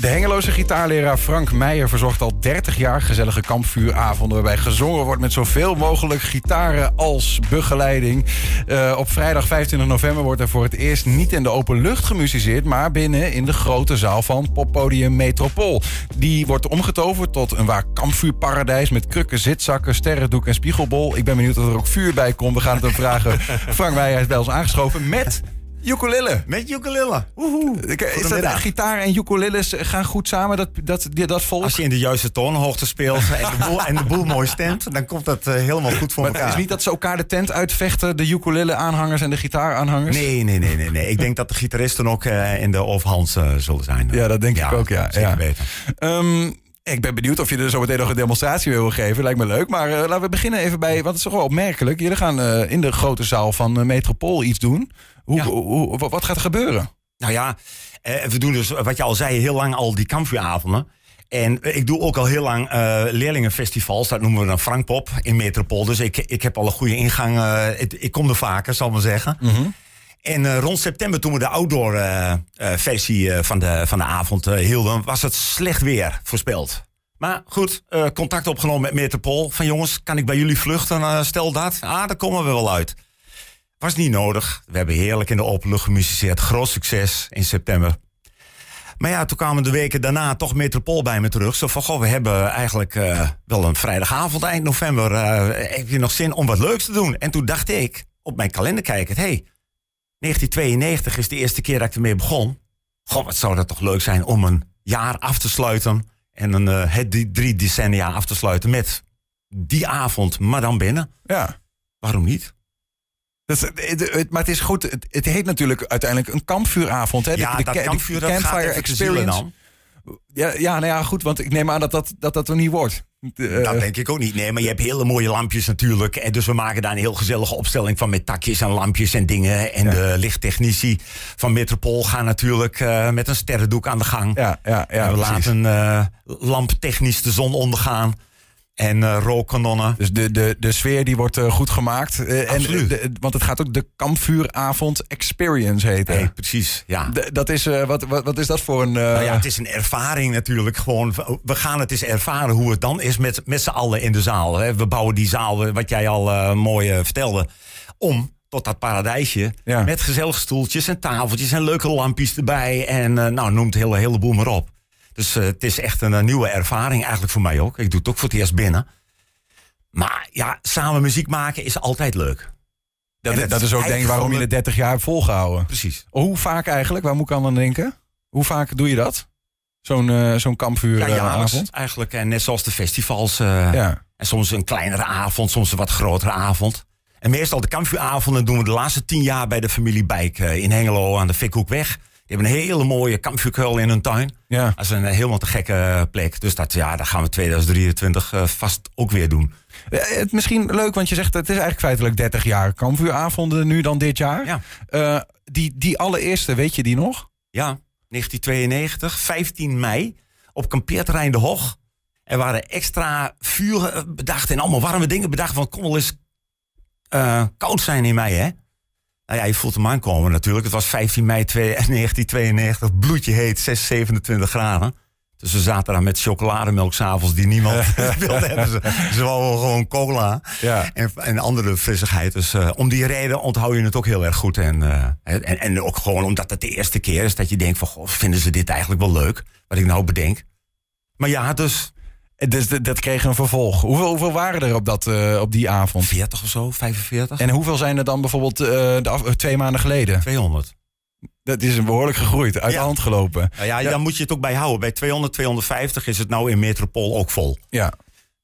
De Hengeloze gitaarleraar Frank Meijer verzorgt al 30 jaar gezellige kampvuuravonden... waarbij gezongen wordt met zoveel mogelijk gitaren als begeleiding. Uh, op vrijdag 25 november wordt er voor het eerst niet in de open lucht gemusiceerd... maar binnen in de grote zaal van poppodium Metropool. Die wordt omgetoverd tot een waar kampvuurparadijs... met krukken, zitzakken, sterrendoek en spiegelbol. Ik ben benieuwd of er ook vuur bij komt. We gaan het hem vragen. Frank Meijer is bij ons aangeschoven met... Ukulele. Met ukulele. Woehoe. Is dat, gitaar en ukuleles gaan goed samen, dat, dat, dat volk? Als je in de juiste toonhoogte speelt en de boel, en de boel mooi stemt... dan komt dat uh, helemaal goed voor maar elkaar. Het is niet dat ze elkaar de tent uitvechten, de ukulele-aanhangers en de gitaaraanhangers? Nee, nee, nee, nee, nee. Ik denk dat de gitaristen ook uh, in de overhands uh, zullen zijn. Ja, dat denk ja, ik ook, ja. Zeker ja. weten. Um, ik ben benieuwd of je er zo meteen nog een demonstratie wil geven. Lijkt me leuk. Maar uh, laten we beginnen even bij, wat is toch wel opmerkelijk. Jullie gaan uh, in de grote zaal van uh, Metropool iets doen. Hoe, ja. hoe, wat gaat er gebeuren? Nou ja, we doen dus, wat je al zei, heel lang al die kampvuuravonden. En ik doe ook al heel lang uh, leerlingenfestivals. Dat noemen we dan Frankpop in Metropool. Dus ik, ik heb al een goede ingang. Uh, ik, ik, kom er vaker, zal ik maar zeggen. Mm -hmm. En uh, rond september, toen we de outdoor versie van, de, van de avond hielden, was het slecht weer voorspeld. Maar goed, contact opgenomen met Metropool. Van jongens, kan ik bij jullie vluchten? stel dat. Ah, daar komen we wel uit. Was niet nodig. We hebben heerlijk in de open lucht gemusiceerd. Groot succes in september. Maar ja, toen kwamen de weken daarna toch Metropool bij me terug. Zo van, goh, we hebben eigenlijk uh, wel een vrijdagavond eind november. Heb je nog zin om wat leuks te doen? En toen dacht ik, op mijn kalender kijkend... hey, 1992 is de eerste keer dat ik ermee begon. Goh, wat zou dat toch leuk zijn om een jaar af te sluiten... en een, uh, het drie decennia af te sluiten met die avond, maar dan binnen. Ja. Waarom niet? Dat, het, het, maar het is goed, het, het, heet natuurlijk uiteindelijk een kampvuuravond. Hè? Ja, de, dat de, kampvuur, de dat Campfire Experience. Dan. Ja, ja, nou ja, goed, want ik neem aan dat dat, dat, dat er niet wordt. Uh, dat denk ik ook niet. Nee, maar je hebt hele mooie lampjes natuurlijk. En dus we maken daar een heel gezellige opstelling van met takjes en lampjes en dingen. En ja. de lichttechnici van Metropool gaan natuurlijk uh, met een sterrendoek aan de gang. Ja, ja, ja, en we precies. laten uh, lamptechnisch de zon ondergaan. En uh, rookkanonnen. Dus de, de, de sfeer die wordt uh, goed gemaakt. Uh, en de, want het gaat ook de kampvuuravond experience heten. Hey, precies, ja. De, dat is, wat, wat, wat is dat voor een... Nou ja, het is een ervaring natuurlijk. Gewoon, we gaan het eens ervaren hoe het dan is met, met z'n allen in de zaal. Hè. We bouwen die zaal, wat jij al mooi vertelde, om tot dat paradijsje. Ja. Met gezellige stoeltjes en tafeltjes en leuke lampjes erbij. En nou, noem het hele, heleboel maar op. Dus uh, het is echt een, een, nieuwe ervaring, eigenlijk voor mij ook. Ik doe het ook voor het eerst binnen. Maar ja, samen muziek maken is altijd leuk. Dat, dat, dat is ook denk ik waarom je het 30 jaar hebt volgehouden. Precies. Hoe vaak eigenlijk? Waar moet ik aan denken? Hoe vaak doe je dat? Zo'n uh, zo'n kampvuuravond? Ja, eigenlijk. En net zoals de festivals. Uh, ja. En soms een kleinere avond, soms een wat grotere avond. En meestal de kampvuuravonden doen we de laatste tien jaar bij de familie Bijk in Hengelo aan de Fikhoekweg. Die hebben een hele mooie kampvuurkuil in hun tuin. Ja. Dat is een helemaal te gekke plek. Dus dat, ja, dat gaan we 2023 uh, vast ook weer doen. Het misschien leuk, want je zegt het is eigenlijk feitelijk 30 jaar kampvuuravonden nu dan dit jaar. Ja. Uh, die, die allereerste, weet je die nog? Ja, 1992, 15 mei, op kampeerterrein De Hoog. Er waren extra vuren bedacht en allemaal warme dingen bedacht. Van kon wel eens uh, koud zijn in mei, hè? Nou ja, je voelt hem aankomen natuurlijk. Het was 15 mei 1992, bloedje heet, 6, 27 graden. Dus we zaten daar met chocolademelk s'avonds die niemand wilde hebben. Ze, ze gewoon cola ja. en, en andere frissigheid. Dus uh, om die reden onthoud je het ook heel erg goed. En, uh, en, en ook gewoon omdat het de eerste keer is dat je denkt van... Goh, vinden ze dit eigenlijk wel leuk, wat ik nou bedenk. Maar ja, dus... Dus dat kreeg een vervolg. Hoeveel, hoeveel waren er op, dat, uh, op die avond? 40 of zo, 45. En hoeveel zijn er dan bijvoorbeeld uh, de af, twee maanden geleden? 200. Dat is behoorlijk gegroeid, uit ja. de hand gelopen. Nou ja, ja, dan moet je het ook bij houden. Bij 200, 250 is het nou in Metropool ook vol. Ja.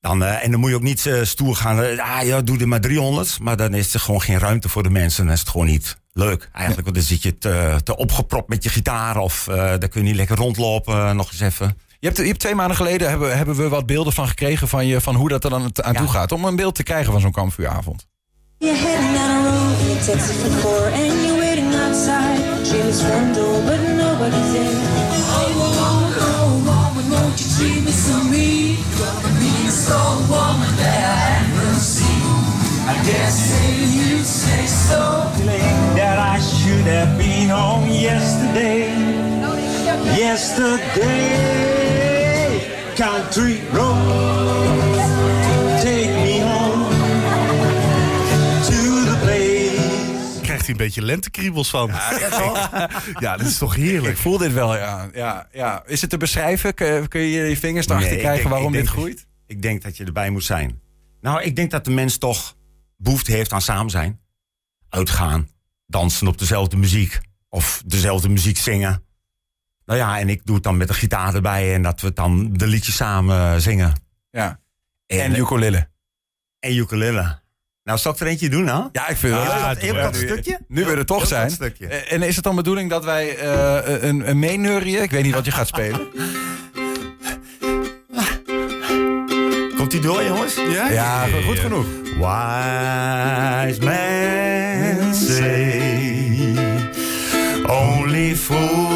Dan, uh, en dan moet je ook niet stoer gaan. Ah, ja, doe er maar 300. Maar dan is er gewoon geen ruimte voor de mensen. Dan is het gewoon niet leuk. Eigenlijk, want dan zit je te, te opgepropt met je gitaar. Of dan kun je niet lekker rondlopen. nog eens even. Je hebt, je hebt twee maanden geleden hebben, hebben we wat beelden van gekregen van je, van hoe dat er dan aan ja. toe gaat. Om een beeld te krijgen van zo'n kampvuuravond. I you say. That I should have been yesterday. Yesterday, country road, take me home to the place. Krijgt hij een beetje lentekriebels van. Ja, dit is toch Ik heerlijk. voel dit wel, ja. ja, ja. Is het te beschrijven? Kun, kun je je vingers erachter Nee, ik krijgen denk- waarom ik dit denk- groeit? Ik denk dat je erbij moet zijn. Nou, ik denk dat de mens toch behoefte heeft aan samen zijn. Uitgaan, dansen op dezelfde muziek. Of dezelfde muziek zingen. Nou ja, en ik doe het dan met de gitaar erbij. En dat we dan de liedjes samen eh, zingen. Ja. En, En ukulele. en ukulele. Nou, zal ik er eentje doen, nou? Ja, ik vind het wel kort- heel nu- stukje? Nu we er toch zijn. Eh, En is het dan bedoeling dat wij eh, een, een meeneurien? Ik weet niet wat je gaat spelen. Komt die door, jongens? Ja, Ja, goed genoeg. Wise men say only fools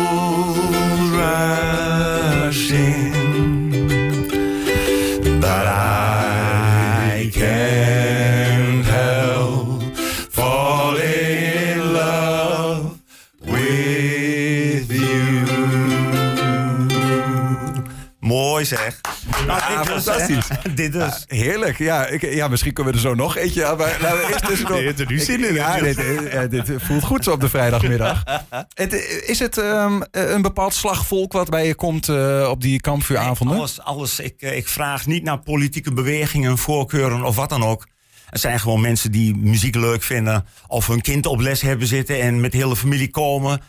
zeg. Nou, Ja, dit fantastisch. dit dus. Heerlijk. Ja, ik, ja, misschien kunnen we er zo nog eentje aan. Maar laten we eerst tussendoor. Je hebt er nu zin in, Ja, dit, voelt goed zo op de vrijdagmiddag. Het, is het ehm, een bepaald slagvolk wat bij je komt eh, op die kampvuuravonden? Alles, alles. Ik, eh, ik vraag niet naar politieke bewegingen, voorkeuren of wat dan ook. Het zijn gewoon mensen die muziek leuk vinden. Of hun kind op les hebben zitten en met de hele familie komen.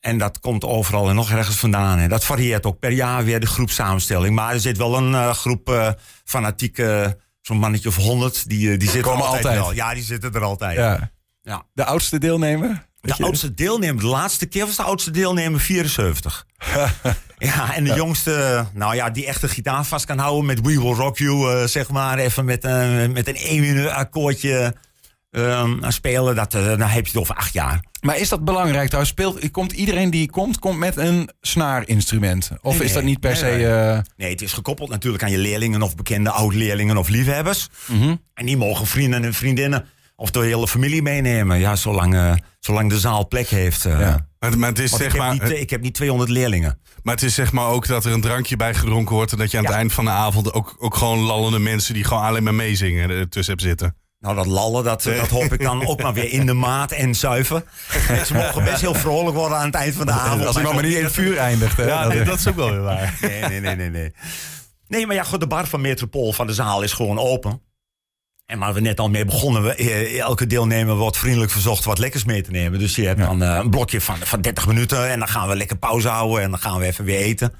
En dat komt overal en nog ergens vandaan. En dat varieert ook per jaar weer de groepsamenstelling. Maar er zit wel een eh, groep eh fanatieke, zo'n mannetje of honderd. Die, eh, die zitten Komen altijd, altijd. wel. Ja, die zitten er altijd. Ja. Ja. De oudste deelnemer? De oudste deelnemer, de laatste keer was de oudste deelnemer 74. ja, en de jongste, nou ja, die echt de gitaar vast kan houden met We Will Rock You, zeg maar. Even met, een met een 1 minuut akkoordje ehm, spelen. Dat, eh, dan heb je het over acht jaar. Maar is dat belangrijk trouwens? Speelt, komt iedereen die komt, komt met een snaarinstrument? Of Nee, is dat niet per Nee, se... nee. eh, Nee, het is gekoppeld natuurlijk aan je leerlingen of bekende oud-leerlingen of liefhebbers. Mhm. En die mogen vrienden en vriendinnen of de hele familie meenemen. Ja, zolang, eh, zolang de zaal plek heeft. Ja. Maar, maar, het is Want zeg ik, heb maar, niet, ik heb niet 200 leerlingen. maar het is zeg maar ook dat er een drankje bij gedronken wordt. En dat je aan het eind van de avond ook, ook gewoon lallende mensen die gewoon alleen maar meezingen ertussen hebt zitten. Nou, dat lallen, dat, dat hoop ik dan ook maar weer in de maat en zuiver. Ze mogen best heel vrolijk worden aan het eind van de avond. als iemand maar niet in het vuur eindigt. Hè? Ja, nee, dat is ook wel weer waar. Nee, nee, nee, nee, nee. Nee, maar ja, goed, de bar van Metropool van de zaal is gewoon open. En waar we net al mee begonnen, we, eh, elke deelnemer wordt vriendelijk verzocht wat lekkers mee te nemen. Dus je hebt dan eh, een blokje van, van 30 minuten en dan gaan we lekker pauze houden en dan gaan we even weer eten.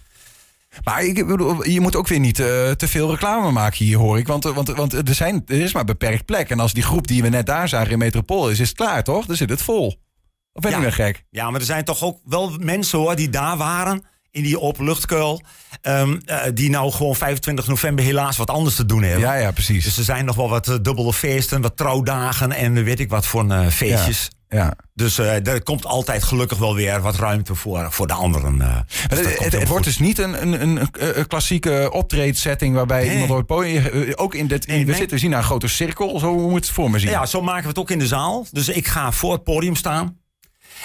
Maar ik bedoel, je moet ook weer niet eh, te veel reclame maken hier, hoor ik. Want, eh, want, want er, zijn, er is maar beperkt plek. En als die groep die we net daar zagen in Metropool is, is het klaar, toch? Dan zit het vol. Of ben ik Ja. weer gek? Ja, maar er zijn toch ook wel mensen hoor die daar waren. In die openluchtkuil. ehm, eh, die nou gewoon 25 november helaas wat anders te doen hebben. Ja, ja, precies. Dus er zijn nog wel wat eh, dubbele feesten, wat trouwdagen en weet ik wat voor eh, feestjes. ja. Dus eh, er komt altijd gelukkig wel weer wat ruimte voor, voor de anderen. eh. Dus Het, wordt dus niet een, een, een, een klassieke optreedsetting waarbij Nee. iemand op het podium. eh, Ook in dit. Nee, we nee. zitten we zien naar een grote cirkel. Zo moet het voor me zien. Ja, zo maken we het ook in de zaal. Dus ik ga voor het podium staan.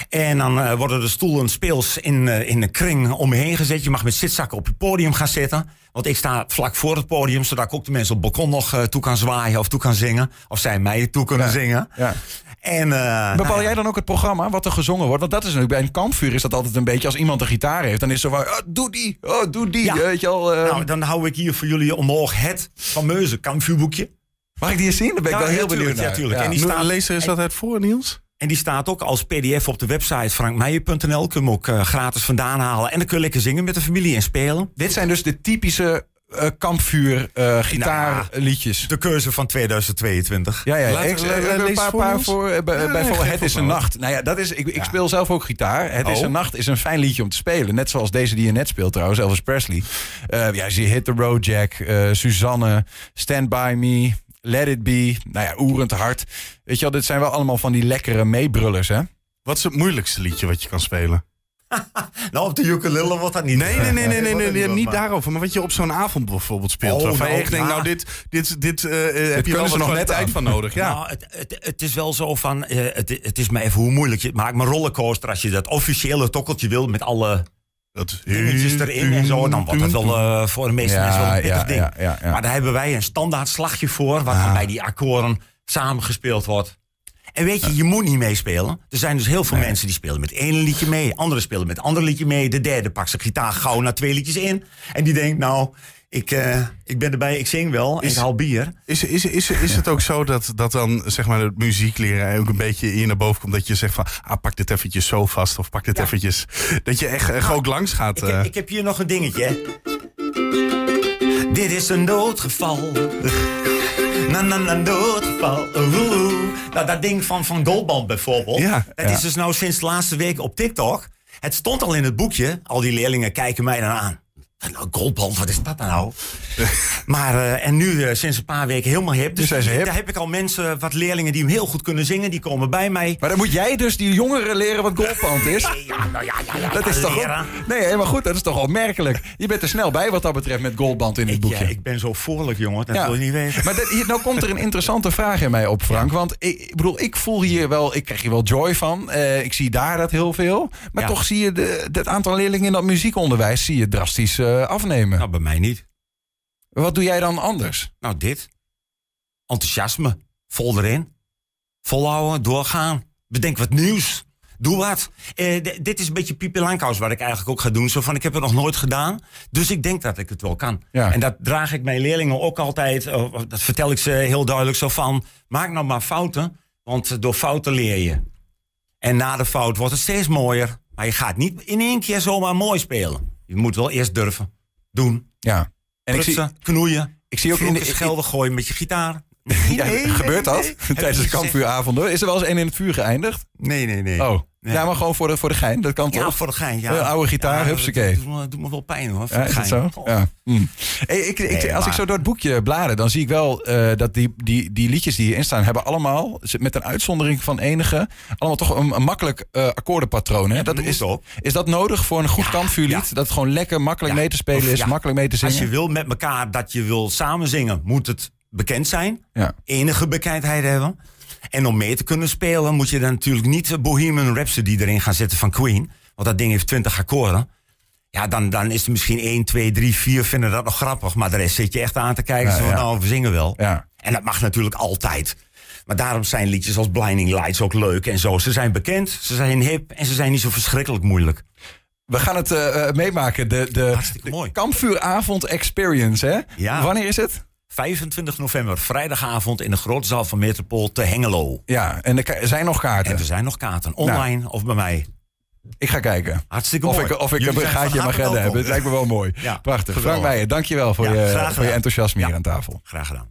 En dan eh, worden de stoelen speels in, eh, in een kring om me heen gezet. Je mag met zitzakken op je podium gaan zitten. Want ik sta vlak voor het podium, zodat ik ook de mensen op het balkon nog eh, toe kan zwaaien of toe kan zingen. Of zij mij toe kunnen Ja. zingen. Ja. En, eh, Bepaal nou ja, jij dan ook het programma wat er gezongen wordt? Want dat is natuurlijk bij een kampvuur is dat altijd een beetje als iemand een gitaar heeft, dan is het zo van oh, doe die, oh, doe die, Ja. weet je al. eh, Nou, dan hou ik hier voor jullie omhoog het fameuze kampvuurboekje. mag ik die eens zien? Dan ben ik Ja, wel heel ja, benieuwd ja, naar. tuurlijk. En die Nu, staat- Lees er eens dat uit voor, Niels. En die staat ook als pdf op de website frankmeijer.nl. Kun je hem ook eh, gratis vandaan halen. En dan kun je lekker zingen met de familie en spelen. Dit zijn dus de typische eh, kampvuur eh, gitaarliedjes. De keuze van 2022. Ja, ja. Laat- ik, een paar, voor paar ons. voor. bij- Ja, bijvoorbeeld Het is een nacht. Nou ja, dat is, ik, ik speel zelf ook gitaar. Het is Oh. een nacht is een fijn liedje om te spelen. Net zoals deze die je net speelt trouwens, Elvis Presley. Eh ja, zie Hit the Road Jack, eh, Suzanne, Stand By Me, Let It Be. Nou ja, Oerend Hart. Weet je wel, dit zijn wel allemaal van die lekkere meebrullers, hè? Wat is het moeilijkste liedje wat je kan spelen? Nou, op de ukulele wordt dat niet. Nee, nee, nee, nee, nee, niet daarover. Maar wat je op zo'n avond bijvoorbeeld speelt. Oh, waarvan nou, je echt denkt, nou, dit, dit, dit eh, eh, heb je wel nog net tijd van nodig. Ja. Nou, het, het, het is wel zo van, eh, het, het is maar even hoe moeilijk je het maakt. Maar rollercoaster, als je dat officiële tokkeltje wil met alle Dat dingetjes erin en zo. Dan wordt het wel eh, voor de meeste Ja, mensen wel een pittig ja, ding. ja. Maar daar hebben wij een standaard slagje voor, wat Ah. dan bij die akkoorden samengespeeld wordt. En weet je, je moet niet meespelen. Er zijn dus heel veel mensen die spelen met één liedje mee. Anderen spelen met ander liedje mee. De derde pakt zijn gitaar gauw na twee liedjes in. En die denkt, nou, ik, eh, ik ben erbij, ik zing wel. Is- ik haal bier. Is, is, is, is het ook zo dat, dat dan zeg maar het muziek leren ook een beetje hier naar boven komt? Dat je zegt van, ah, pak dit eventjes zo vast of pak dit Ja. eventjes. Dat je echt, echt ook langs gaat. Ik, eh. heb- ik heb hier nog een dingetje. Dit is een noodgeval. Na na na noodgeval. Oeh. Nou, dat ding van, van Goldband bijvoorbeeld. Ja, dat ja. is dus nou sinds de laatste week op TikTok. Het stond al in het boekje. Al die leerlingen kijken mij dan aan. Wat Nou, Goldband, wat is dat nou? maar, eh, en nu eh, sinds een paar weken helemaal hip. Dus hip. daar heb ik al mensen, wat leerlingen die hem heel goed kunnen zingen. Die komen bij mij. Maar dan moet jij dus die jongeren leren wat goldpand is. Ja, nou ja, ja, ja. Dat ja, is toch leren. Nee, helemaal goed. Dat is toch opmerkelijk. Je bent er snel bij wat dat betreft met goldband in het Ik, boekje. ja, ik ben zo voorlijk, jongen. Dat Ja. wil je niet weten. Maar dat- hier, nou komt er een interessante vraag in mij op, Frank. Want ik, bedoel, ik voel hier wel, ik krijg hier wel joy van. Eh, ik zie daar dat heel veel. Maar toch zie je de, het aantal leerlingen in dat muziekonderwijs zie je drastisch eh, afnemen. Nou, bij mij niet. Wat doe jij dan anders? Nou, dit. Enthousiasme. Vol erin. Volhouden, doorgaan. Bedenk wat nieuws. Doe wat. Eh, dit is een beetje Pipi Langkous wat ik eigenlijk ook ga doen. Zo van, ik heb het nog nooit gedaan. Dus ik denk dat ik het wel kan. Ja. En dat draag ik mijn leerlingen ook altijd. eh, dat vertel ik ze heel duidelijk zo van. Maak nou maar fouten. Want door fouten leer je. En na de fout wordt het steeds mooier. Maar je gaat niet in één keer zomaar mooi spelen. Je moet wel eerst durven. Doen. Ja. En ik zie, knoeien. ik zie ook in de, schelden gooien met je gitaar. Ja, gebeurt dat? nee. Tijdens de kampvuuravonden? Is er wel eens één in het vuur geëindigd? Nee, nee, nee. Oh. Ja. Ja, maar gewoon voor de, voor de gein. Dat kan Ja, toch? voor de gein. Ja. Een oude gitaar, ja, hupsakee. Dat doet me, doet me wel pijn hoor. Voor Ja, de is dat zo? Oh. Ja. Hm. Hey, ik, als ik zo door het boekje blader, dan zie ik wel eh, dat die, die, die liedjes die hierin staan, hebben allemaal, met een uitzondering van enige, allemaal toch een, een makkelijk eh, akkoordenpatroon. Hè? Dat is, is dat nodig voor een goed Ja, kampvuurlied? ja. Dat het gewoon lekker makkelijk Ja. mee te spelen is, ja. makkelijk mee te Als zingen? je wil met elkaar dat je wil samen zingen, moet het bekend zijn. Ja. Enige bekendheid hebben. En om mee te kunnen spelen moet je dan natuurlijk niet Bohemian Rhapsody erin gaan zetten van Queen. Want dat ding heeft 20 akkoorden. Ja, dan, dan is er misschien 1, 2, 3, 4 vinden dat nog grappig. Maar de rest zit je echt aan te kijken. Ja, zo ja. nou, we zingen wel. Ja. En dat mag natuurlijk altijd. Maar daarom zijn liedjes als Blinding Lights ook leuk en zo. Ze zijn bekend, ze zijn hip en ze zijn niet zo verschrikkelijk moeilijk. We gaan het eh, eh, meemaken. De, de mooi. kampvuuravond experience, hè? Ja. Wanneer is het? 25 november, vrijdagavond in de grote zaal van Metropool te Hengelo. Ja, en er zijn nog kaarten. En er zijn nog kaarten, online of bij mij. Ik ga kijken. Hartstikke Of mooi. ik, of ik Jullie een gaatje in mijn agenda heb. Het lijkt me wel mooi. Ja, Prachtig. geweldig. Frank Meijer, dankjewel voor, Ja, je, voor je enthousiasme hier aan tafel. Graag gedaan.